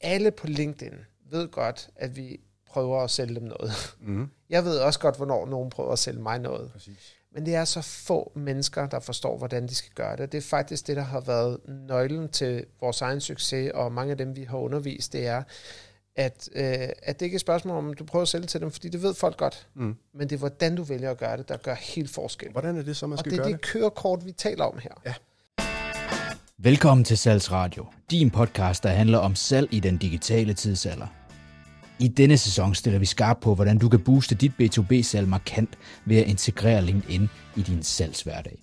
alle på LinkedIn ved godt, at vi prøver at sælge dem noget. Mm. Jeg ved også godt, hvornår nogen prøver at sælge mig noget. Præcis. Men det er så få mennesker, der forstår, hvordan de skal gøre det. Det er faktisk det, der har været nøglen til vores egen succes, og mange af dem, vi har undervist, det er, at, øh, at det ikke er et spørgsmål om, du prøver at sælge til dem, fordi det ved folk godt. Mm. Men det er, hvordan du vælger at gøre det, der gør helt forskel. Hvordan er det så, man Og skal det er gøre det kørekort, vi taler om her. Ja. Velkommen til Salgsradio, din podcast, der handler om salg i den digitale tidsalder. I denne sæson stiller vi skarp på, hvordan du kan booste dit B2B-salg markant ved at integrere LinkedIn i din salgshverdag.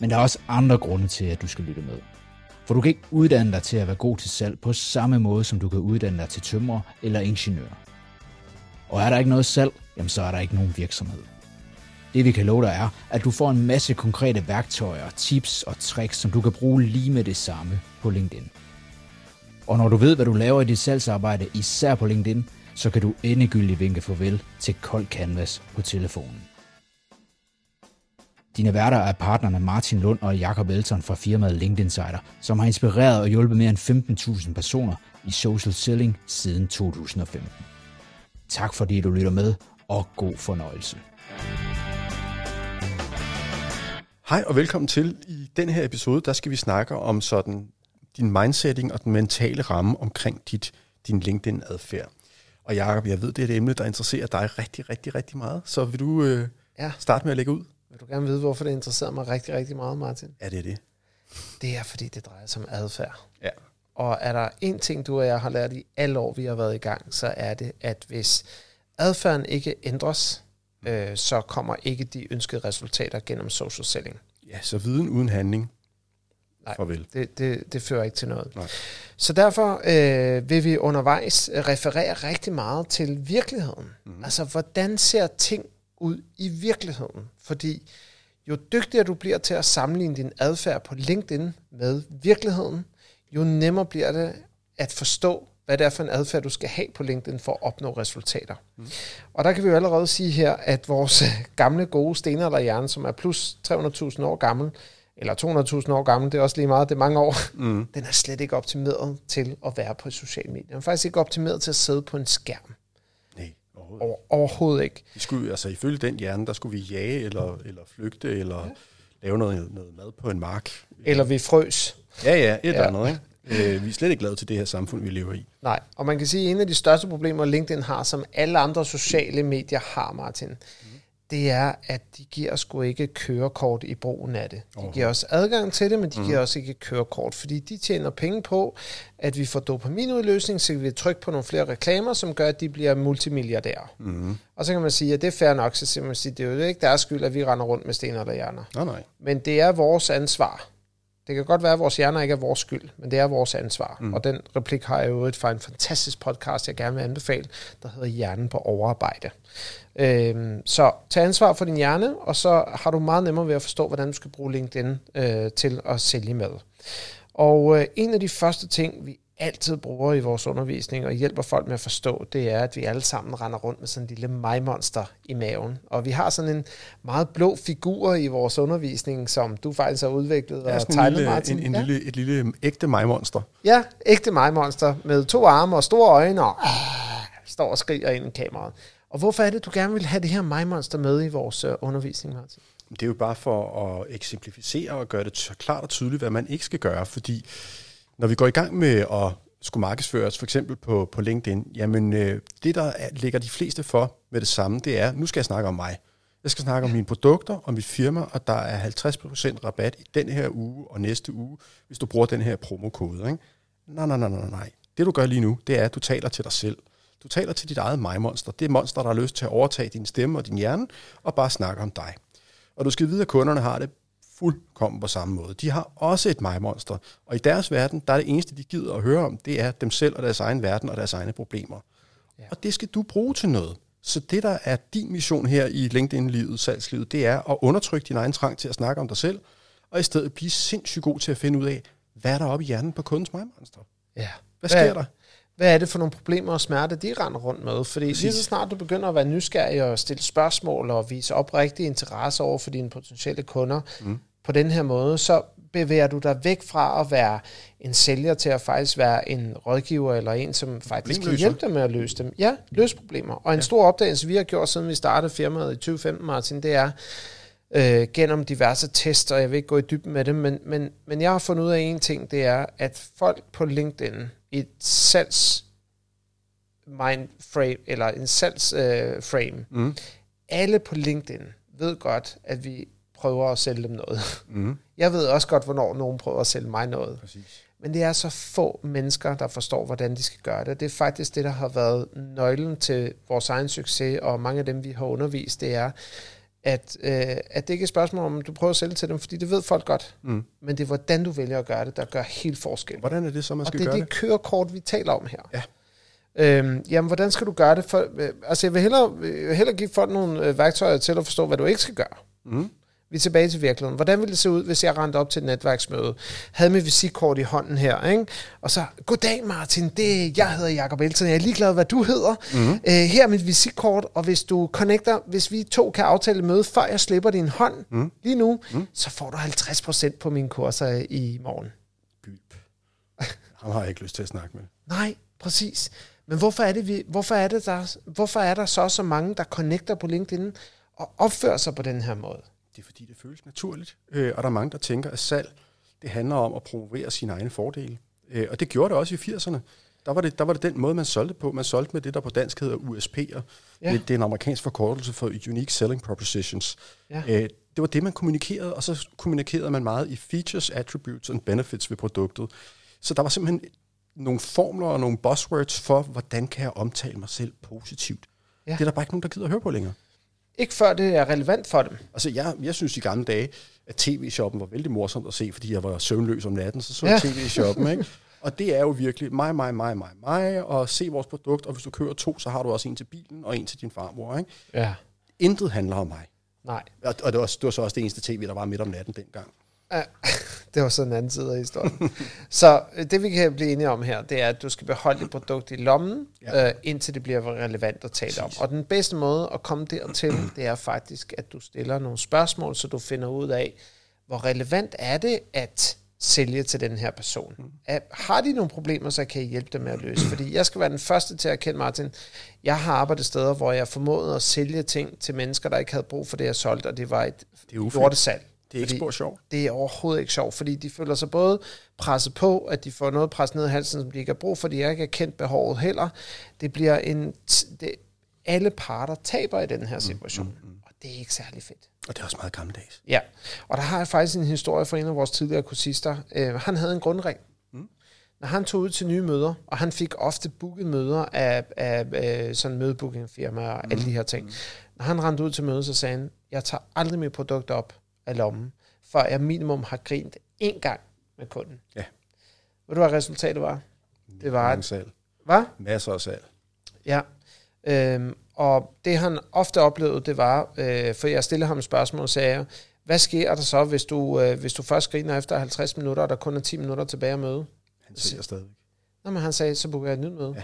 Men der er også andre grunde til, at du skal lytte med. For du kan ikke uddanne dig til at være god til salg på samme måde, som du kan uddanne dig til tømrer eller ingeniør. Og er der ikke noget salg, jamen så er der ikke nogen virksomhed. Det vi kan love dig er, at du får en masse konkrete værktøjer, tips og tricks, som du kan bruge lige med det samme på LinkedIn. Og når du ved, hvad du laver i dit salgsarbejde, især på LinkedIn, så kan du endegyldigt vinke farvel til kold canvas på telefonen. Dine værter er partnerne Martin Lund og Jakob Elton fra firmaet LinkedIn Insider, som har inspireret og hjulpet mere end 15.000 personer i social selling siden 2015. Tak fordi du lytter med, og god fornøjelse. Hej og velkommen til. I den her episode, der skal vi snakke om sådan din mindsetting og den mentale ramme omkring dit, din LinkedIn-adfærd. Og Jacob, jeg ved, det er et emne, der interesserer dig rigtig, rigtig, rigtig meget. Så vil du øh, Ja. starte med at lægge ud? Vil du gerne vide, hvorfor det interesserer mig rigtig, rigtig meget, Martin? Er det det? Det er, fordi det drejer sig om adfærd. Ja. Og er der en ting, du og jeg har lært i alle år, vi har været i gang, så er det, at hvis adfærden ikke ændres, øh, så kommer ikke de ønskede resultater gennem social selling. Ja, så viden uden handling. Nej. Farvel. Det, det, det fører ikke til noget. Nej. Så derfor øh, vil vi undervejs referere rigtig meget til virkeligheden. Mm. Altså, hvordan ser ting ud i virkeligheden? Fordi jo dygtigere du bliver til at sammenligne din adfærd på LinkedIn med virkeligheden, jo nemmere bliver det at forstå, hvad det er for en adfærd, du skal have på LinkedIn for at opnå resultater. Mm. Og der kan vi jo allerede sige her, at vores gamle gode stenalderhjerne, som er plus 300.000 år gammel, eller 200.000 år gammel, det er også lige meget, det er mange år, Mm. den er slet ikke optimeret til at være på sociale medier. Den er faktisk ikke optimeret til at sidde på en skærm. Nej, overhovedet. Over, overhovedet ikke. Vi skulle, altså ifølge den hjerne, der skulle vi jage eller, eller flygte, eller ja. lave noget, noget mad på en mark. Eller vi frøs. Ja, ja, et Ja. eller andet, ikke? Øh, vi er slet ikke glade til det her samfund, vi lever i. Nej, og man kan sige, at en af de største problemer, LinkedIn har, som alle andre sociale medier har, Martin, det er, at de giver os sgu ikke kørekort i brugen af det. De giver os adgang til det, men de giver os ikke kørekort, fordi de tjener penge på, at vi får dopaminudløsning, så vi vil trykke på nogle flere reklamer, som gør, at de bliver multimilliardærer. Mm. Og så kan man sige, at det er fair nok, så man sige, det er jo ikke deres skyld, at vi render rundt med sten eller hjerner. Nej, nej. Men det er vores ansvar. Det kan godt være, at vores hjerner ikke er vores skyld, men det er vores ansvar. Mm. Og den replik har jeg jo et fra en fantastisk podcast, jeg gerne vil anbefale, der hedder Hjernen på overarbejde. Øhm, så tag ansvar for din hjerne, og så har du meget nemmere ved at forstå, hvordan du skal bruge LinkedIn øh, til at sælge med. Og øh, en af de første ting, vi altid bruger i vores undervisning og hjælper folk med at forstå, det er, at vi alle sammen render rundt med sådan en lille mig-monster i maven. Og vi har sådan en meget blå figur i vores undervisning, som du faktisk har udviklet Ja, og tegnet, lille, Martin. en, en ja. lille, et lille ægte mig-monster. ja, ægte mig-monster med to arme og store øjne og ah, står og skriger ind i kameraet. Og hvorfor er det, du gerne vil have det her mig-monster med i vores øh, undervisning, Martin? Det er jo bare for at eksemplificere og gøre det klart og tydeligt, hvad man ikke skal gøre, fordi når vi går i gang med at skulle markedsføres, for eksempel på, på LinkedIn, jamen øh, det, der er, ligger de fleste for med det samme, det er, nu skal jeg snakke om mig. Jeg skal snakke om mine produkter og mit firma, og der er 50% rabat i den her uge og næste uge, hvis du bruger den her promokode. Ikke? Nej, nej, nej, nej, nej. Det du gør lige nu, det er, at du taler til dig selv. Du taler til dit eget mig-monster. Det er monster, der har lyst til at overtage din stemme og din hjerne, og bare snakke om dig. Og du skal vide, at kunderne har det fuldkommen på samme måde. De har også et mig-monster, og i deres verden, der er det eneste, de gider at høre om, det er dem selv og deres egen verden og deres egne problemer. Ja. Og det skal du bruge til noget. Så det, der er din mission her i LinkedIn-livet, salgslivet, det er at undertrykke din egen trang til at snakke om dig selv, og i stedet blive sindssygt god til at finde ud af, hvad er der oppe i hjernen på kundens mig-monster? Ja. Hvad sker der? Hvad er det for nogle problemer og smerte, de render rundt med? Fordi Præcis. lige så snart du begynder at være nysgerrig og stille spørgsmål og vise oprigtig interesse over for dine potentielle kunder mm. På den her måde, så bevæger du dig væk fra at være en sælger til at faktisk være en rådgiver eller en, som faktisk kan hjælpe dig med at løse dem. Ja, løse problemer. Og en stor opdagelse, vi har gjort, siden vi startede firmaet i 2015, Martin, det er øh, gennem diverse tester, og jeg vil ikke gå i dybden med det, men, men, men jeg har fundet ud af en ting, det er, at folk på LinkedIn i et salgs mindframe, eller en salgs øh, frame, Mm. alle på LinkedIn ved godt, at vi prøver at sælge dem noget. Mm. Jeg ved også godt, hvornår nogen prøver at sælge mig noget. Præcis. Men det er så få mennesker, der forstår, hvordan de skal gøre det. Det er faktisk det, der har været nøglen til vores egen succes, og mange af dem, vi har undervist, det er, at, øh, at det ikke er et spørgsmål om, du prøver at sælge til dem, fordi det ved folk godt. Mm. Men det er, hvordan du vælger at gøre det, der gør helt forskel. Hvordan er det så, man Og skal det er gøre det kørekort, vi taler om her. Ja. Øhm, jamen, hvordan skal du gøre det? For, øh, altså, jeg vil hellere, vil hellere give folk nogle øh, værktøjer til at forstå, hvad du ikke skal gøre. Mm. Vi er tilbage til virkeligheden. Hvordan ville det se ud, hvis jeg rendte op til et netværksmøde, havde mit visitkort i hånden her, ikke? og så, goddag Martin, det, jeg hedder Jakob Elton, jeg er ligeglad, hvad du hedder. Mm. Øh, her er mit visitkort, og hvis du connecter, hvis vi to kan aftale et møde, før jeg slipper din hånd mm. lige nu, mm. så får du 50% på mine kurser i morgen. Gylp. Ham har jeg ikke lyst til at snakke med. Nej, præcis. Men hvorfor er, det, vi, hvorfor, er det der, hvorfor er der så så mange, der connecter på LinkedIn og opfører sig på den her måde? Det er fordi, det føles naturligt. Øh, og der er mange, der tænker, at salg, det handler om at promovere sine egne fordele. Øh, og det gjorde det også i 80'erne. Der var, det, der var det den måde, man solgte på. Man solgte med det, der på dansk hedder USP'er. Ja. Det, det er en amerikansk forkortelse for Unique Selling Propositions. Ja. Øh, det var det, man kommunikerede, og så kommunikerede man meget i features, attributes and benefits ved produktet. Så der var simpelthen nogle formler og nogle buzzwords for, hvordan kan jeg omtale mig selv positivt. Ja. Det er der bare ikke nogen, der gider at høre på længere. Ikke før det er relevant for dem. Altså, jeg, jeg synes i gamle dage, at tv-shoppen var vældig morsomt at se, fordi jeg var søvnløs om natten, så så Ja. jeg tv-shoppen, ikke? Og det er jo virkelig mig, mig, mig, mig, mig, og se vores produkt, og hvis du kører to, så har du også en til bilen, og en til din farmor, ikke? Ja. Intet handler om mig. Nej. Og, og det, var, det var så også det eneste tv, der var midt om natten dengang. Ja, det var sådan en anden side af historien. så øh, det vi kan blive enige om her, det er, at du skal beholde dit produkt i lommen, ja. Øh, indtil det bliver relevant at tale om. Og den bedste måde at komme dertil, det er faktisk, at du stiller nogle spørgsmål, så du finder ud af, hvor relevant er det at sælge til den her person. Er, har de nogle problemer, så kan jeg hjælpe dem med at løse? Fordi jeg skal være den første til at erkende, Martin, jeg har arbejdet steder, hvor jeg formåede at sælge ting til mennesker, der ikke havde brug for det, jeg solgte, og det var et Det er lortesalg. Det er ikke spor sjovt. det er overhovedet ikke sjovt, fordi de føler sig både presset på, at de får noget presset ned i halsen, som de ikke har brug for, de har ikke kendt behovet heller. Det bliver en... Det, alle parter taber i den her situation, mm, mm, mm. og det er ikke særlig fedt. Og det er også meget gammeldags. Ja, og der har jeg faktisk en historie fra en af vores tidligere kursister. Øh, han havde en grundregel. Mm. Når han tog ud til nye møder, og han fik ofte booket møder af, af, af sådan mødebookingfirmaer og alle de her ting. Når han rendte ud til mødet, så sagde han, jeg tager aldrig mit produkt op af lommen, før jeg minimum har grint én gang med kunden. Ja. Ved du, hvad resultatet var? Det var, at, salg. hvad? Masser af salg. Ja. Øhm, og det han ofte oplevede, det var, øh, for jeg stillede ham et spørgsmål og sagde, hvad sker der så, hvis du, øh, hvis du først griner efter 50 minutter, og der kun er 10 minutter tilbage at møde? Han sælger stadigvæk. Nå, men han sagde, så booker jeg et nyt møde. Ja.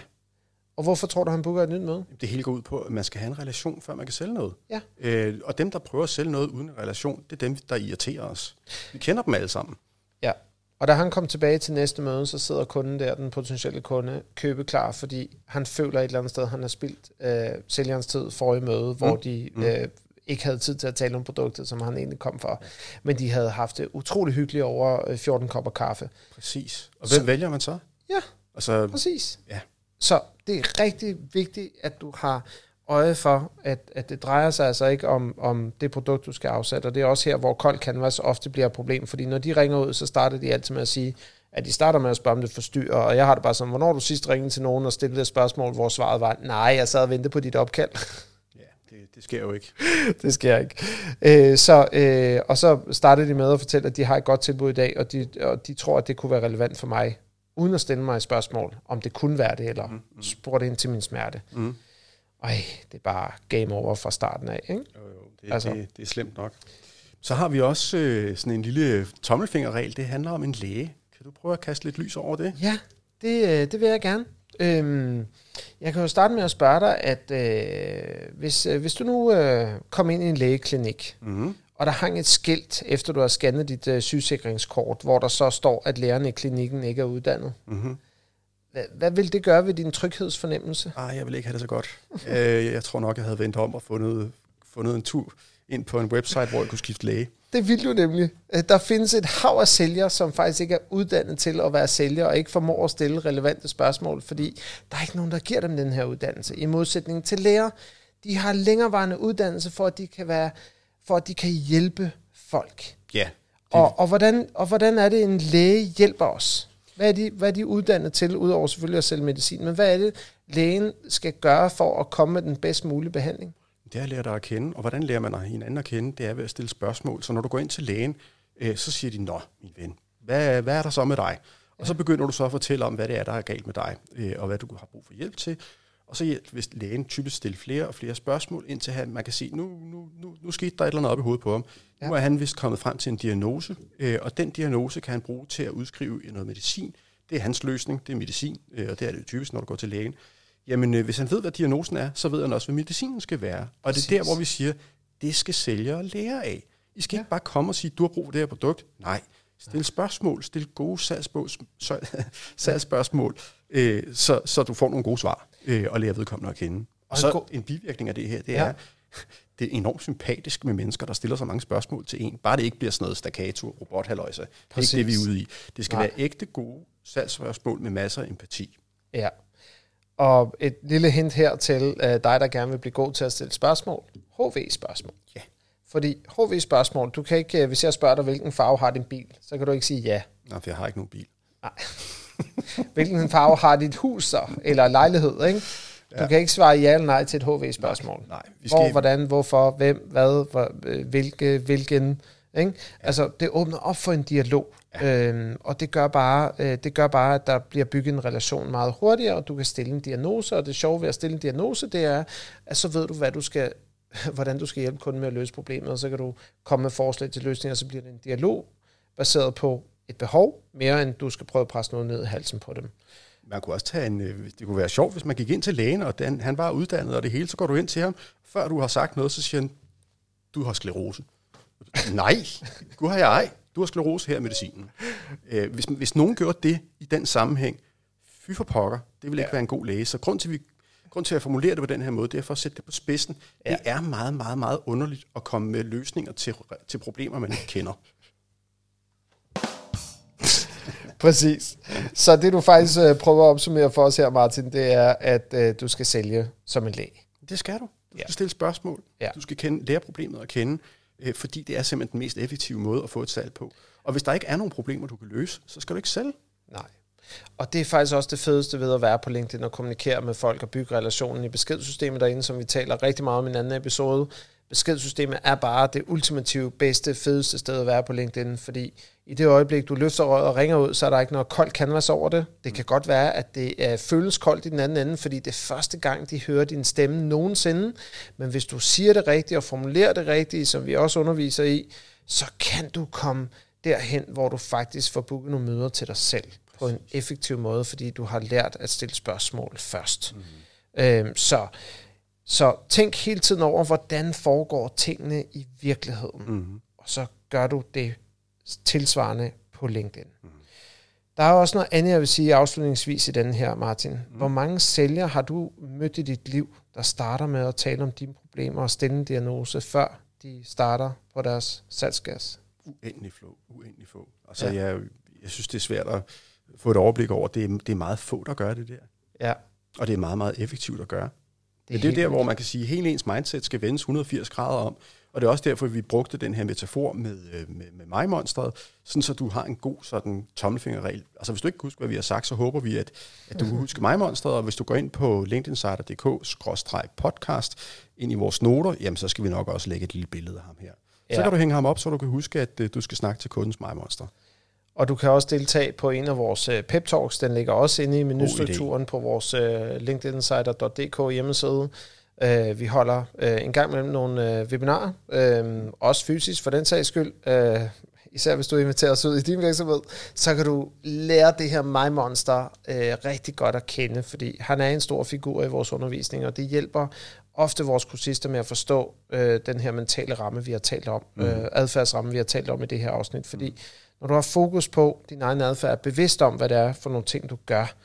Og hvorfor tror du, han booker et nyt møde? Det hele går ud på, at man skal have en relation, før man kan sælge noget. Ja. Øh, og dem, der prøver at sælge noget uden en relation, det er dem, der irriterer os. Vi kender dem alle sammen. Ja. Og da han kom tilbage til næste møde, så sidder kunden der, den potentielle kunde, købeklar, fordi han føler et eller andet sted, han har spildt øh, sælgerens tid for i møde, mm. hvor de øh, ikke havde tid til at tale om produktet, som han egentlig kom for. Men de havde haft det utrolig hyggeligt over øh, 14 kopper kaffe. Præcis. Og Så- hvem vælger man så? Ja, Altså, præcis. ja. Så det er rigtig vigtigt, at du har øje for, at, at det drejer sig altså ikke om, om det produkt, du skal afsætte. Og det er også her, hvor kold canvas ofte bliver et problem, fordi når de ringer ud, så starter de altid med at sige, at de starter med at spørge, om det forstyrrer. Og jeg har det bare sådan, hvornår du sidst ringede til nogen og stillede et spørgsmål, hvor svaret var, nej, jeg sad og ventede på dit opkald. ja, det, det sker jo ikke. det sker ikke. Øh, så, øh, og så startede de med at fortælle, at de har et godt tilbud i dag, og de, og de tror, at det kunne være relevant for mig, uden at stille mig et spørgsmål, om det kunne være det, eller mm, spurgte ind til min smerte. Mm. Ej, det er bare game over fra starten af, ikke? Jo, jo, det, Altså. altså. det, det er slemt nok. Så har vi også øh, sådan en lille tommelfingerregel. Det handler om en læge. Kan du prøve at kaste lidt lys over det? Ja, det, øh, det vil jeg gerne. Øhm, jeg kan jo starte med at spørge dig, at øh, hvis, øh, hvis du nu øh, kom ind i en lægeklinik, Mm-hmm. Og der hang et skilt, efter du har scannet dit øh, sygesikringskort, hvor der så står, at lærerne i klinikken ikke er uddannet. Mm-hmm. Hvad, hvad vil det gøre ved din tryghedsfornemmelse? Ej, jeg vil ikke have det så godt. øh, jeg tror nok, jeg havde vendt om og fundet, fundet en tur ind på en website, hvor jeg kunne skifte læge. Det vil du nemlig. Øh, Der findes et hav af sælgere, som faktisk ikke er uddannet til at være sælger, og ikke formår at stille relevante spørgsmål, fordi der er ikke nogen, der giver dem den her uddannelse. I modsætning til læger, de har længerevarende uddannelse, for at de kan, være, for at de kan hjælpe folk. Ja. Og, og, hvordan, og hvordan er det, en læge hjælper os? Hvad er, de, hvad er de uddannet til, udover selvfølgelig at sælge medicin? Men hvad er det, lægen skal gøre for at komme med den bedst mulige behandling? Det er at lære dig at kende, og hvordan lærer man hinanden at kende? Det er ved at stille spørgsmål. Så når du går ind til lægen, øh, så siger de, Nå, min ven, hvad, hvad er der så med dig? Og så begynder du så at fortælle om, hvad det er, der er galt med dig, øh, og hvad du har brug for hjælp til. Og så hvis lægen typisk stille flere og flere spørgsmål, indtil han, man kan sige, nu, nu, nu, nu skete der et eller andet op i hovedet på ham. Ja. Nu er han vist kommet frem til en diagnose, øh, og den diagnose kan han bruge til at udskrive noget medicin. Det er hans løsning, det er medicin, øh, og det er det typisk, når du går til lægen. Jamen, øh, hvis han ved, hvad diagnosen er, så ved han også, hvad medicinen skal være. Og Præcis. det er der, hvor vi siger, det skal sælgere lære af. I skal ja. ikke bare komme og sige, du har brug for det her produkt. Nej, stil spørgsmål, stil gode salgsbås, salgsspørgsmål, øh, så, så du får nogle gode svar øh, og lærer vedkommende at kende. Og så en bivirkning af det her, det Ja. er, det er enormt sympatisk med mennesker, der stiller så mange spørgsmål til en. Bare det ikke bliver sådan noget staccato, robothaløjse. Det er ikke det, vi er ude i. Det skal Nej. være ægte gode salgsspørgsmål med masser af empati. Ja. Og et lille hint her til uh, dig, der gerne vil blive god til at stille spørgsmål. HV-spørgsmål. Ja. Fordi HV-spørgsmål, du kan ikke, øh, hvis jeg spørger dig, hvilken farve har din bil, så kan du ikke sige ja. Nå, for jeg har ikke nogen bil. Hvilken farve har dit hus så, eller lejlighed, ikke? Du Ja. kan ikke svare ja eller nej til et HV-spørgsmål. Nej, vi Hvor, skal, hvordan, hvorfor, hvem, hvad, hvor, øh, hvilke, hvilken. Ikke? Ja. Altså, det åbner op for en dialog, ja. øhm, og det gør, bare, øh, det gør bare, at der bliver bygget en relation meget hurtigere, og du kan stille en diagnose, og det sjove ved at stille en diagnose, det er, at så ved du, hvad du skal, hvordan du skal hjælpe kunden med at løse problemet, og så kan du komme med forslag til løsninger, og så bliver det en dialog, baseret på et behov, mere end du skal prøve at presse noget ned i halsen på dem. Man kunne også tage en, øh, det kunne være sjovt, hvis man gik ind til lægen, og den, han var uddannet og det hele, så går du ind til ham, før du har sagt noget, så siger han, du har sklerose. Nej, du har jeg ej. Du har sklerose her i medicinen. Øh, hvis, hvis nogen gjorde det i den sammenhæng, fy for pokker, det ville ikke Ja. være en god læge. Så grund til, vi, grund til at formulere det på den her måde, det er for at sætte det på spidsen. Ja. Det er meget, meget, meget underligt at komme med løsninger til, til problemer, man ikke kender. Præcis. Så det du faktisk øh, prøver at opsummere for os her, Martin, det er, at øh, du skal sælge som en læge. Det skal du. Du skal Ja. stille spørgsmål. Ja. Du skal kende, lære problemet at kende, øh, fordi det er simpelthen den mest effektive måde at få et salg på. Og hvis der ikke er nogen problemer, du kan løse, så skal du ikke sælge. Nej. Og det er faktisk også det fedeste ved at være på LinkedIn og kommunikere med folk og bygge relationen i beskedssystemet derinde, som vi taler rigtig meget om i en anden episode. Beskedssystemet er bare det ultimative, bedste, fedeste sted at være på LinkedIn, fordi i det øjeblik, du løfter røret og ringer ud, så er der ikke noget koldt canvas over det. Det kan godt være, at det er, føles koldt i den anden ende, fordi det er første gang, de hører din stemme nogensinde. Men hvis du siger det rigtigt og formulerer det rigtigt, som vi også underviser i, så kan du komme derhen, hvor du faktisk får booket nogle møder til dig selv på en effektiv måde, fordi du har lært at stille spørgsmål først. Mm. Øhm, så, så tænk hele tiden over, hvordan foregår tingene i virkeligheden, Mm. og så gør du det tilsvarende på LinkedIn. Mm. Der er også noget andet, jeg vil sige afslutningsvis i den her, Martin. Mm. Hvor mange sælgere har du mødt i dit liv, der starter med at tale om dine problemer og stille en diagnose, før de starter på deres salgsgas? Uendelig få. Uendelig få. Altså, ja. jeg, jeg synes, det er svært at få et overblik over. Det er, det er meget få, der gør det der. Ja, Og det er meget, meget effektivt at gøre. Det Men det er der, hvor man kan sige, at hele ens mindset skal vendes 180 grader om. Og det er også derfor, vi brugte den her metafor med, øh, med, med mig-monstret, sådan så du har en god sådan tommelfingerregel. Altså hvis du ikke kan huske, hvad vi har sagt, så håber vi, at, at du kan huske mig-monstret, og hvis du går ind på linkedinsider.dk-podcast ind i vores noter, jamen så skal vi nok også lægge et lille billede af ham her. Så Ja. kan du hænge ham op, så du kan huske, at øh, du skal snakke til kundens mig-monster. Og du kan også deltage på en af vores øh, pep talks. Den ligger også inde i menustrukturen på vores øh, linkedinsider.dk hjemmeside. Øh, vi holder øh, en gang mellem nogle øh, webinarer, øh, også fysisk for den sags skyld, øh, især hvis du inviterer os ud i din virksomhed, så kan du lære det her mig monster øh, rigtig godt at kende, fordi han er en stor figur i vores undervisning, og det hjælper ofte vores kursister med at forstå øh, den her mentale ramme, vi har talt om, mm. øh, adfærdsramme, vi har talt om i det her afsnit, fordi når du har fokus på din egen adfærd, er bevidst om, hvad det er for nogle ting, du gør,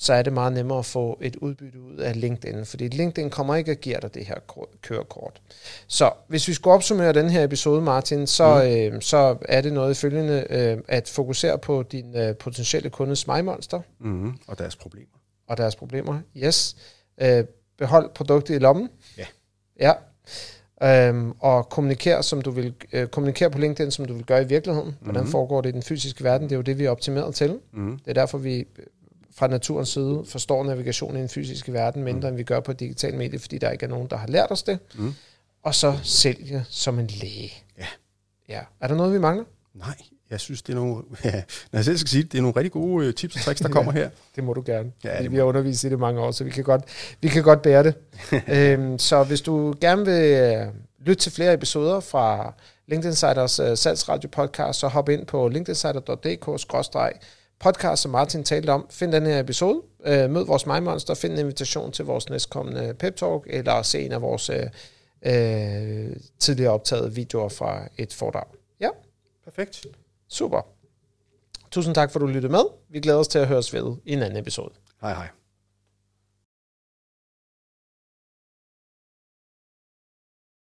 så er det meget nemmere at få et udbytte ud af LinkedIn, fordi LinkedIn kommer ikke at give dig det her kørekort. Så hvis vi skulle opsummere den her episode, Martin, så, mm. øh, så er det noget følgende øh, at fokusere på din øh, potentielle kundes monster. Mm, og deres problemer. Og deres problemer, yes. Øh, behold produktet i lommen. Ja. Ja. Øhm, og kommunikere, som du vil, øh, kommunikere på LinkedIn, som du vil gøre i virkeligheden. Hvordan mm. foregår det i den fysiske verden? Det er jo det, vi er optimeret til. Mm. Det er derfor, vi fra naturens side forstår navigation i den fysiske verden mindre, mm. end vi gør på digital medie, fordi der ikke er nogen, der har lært os det. Mm. Og så sælge som en læge. Ja. ja. Er der noget, vi mangler? Nej, jeg synes, det er nogle, ja, når jeg selv skal sige det, det er nogle rigtig gode øh, tips og tricks, der kommer her. det må du gerne. Ja, det vi har undervist i det mange år, så vi kan godt, vi kan godt bære det. øhm, så hvis du gerne vil øh, lytte til flere episoder fra LinkedIn Insiders uh, salgsradio podcast, så hop ind på linkedinsider.dk podcast, som Martin talte om. Find den her episode, øh, mød vores MyMonster, find en invitation til vores næstkommende pep talk, eller se en af vores øh, øh, tidligere optaget videoer fra et foredrag. Ja. Perfekt. Super. Tusind tak, for at du lyttede med. Vi glæder os til at høres ved i en anden episode. Hej hej.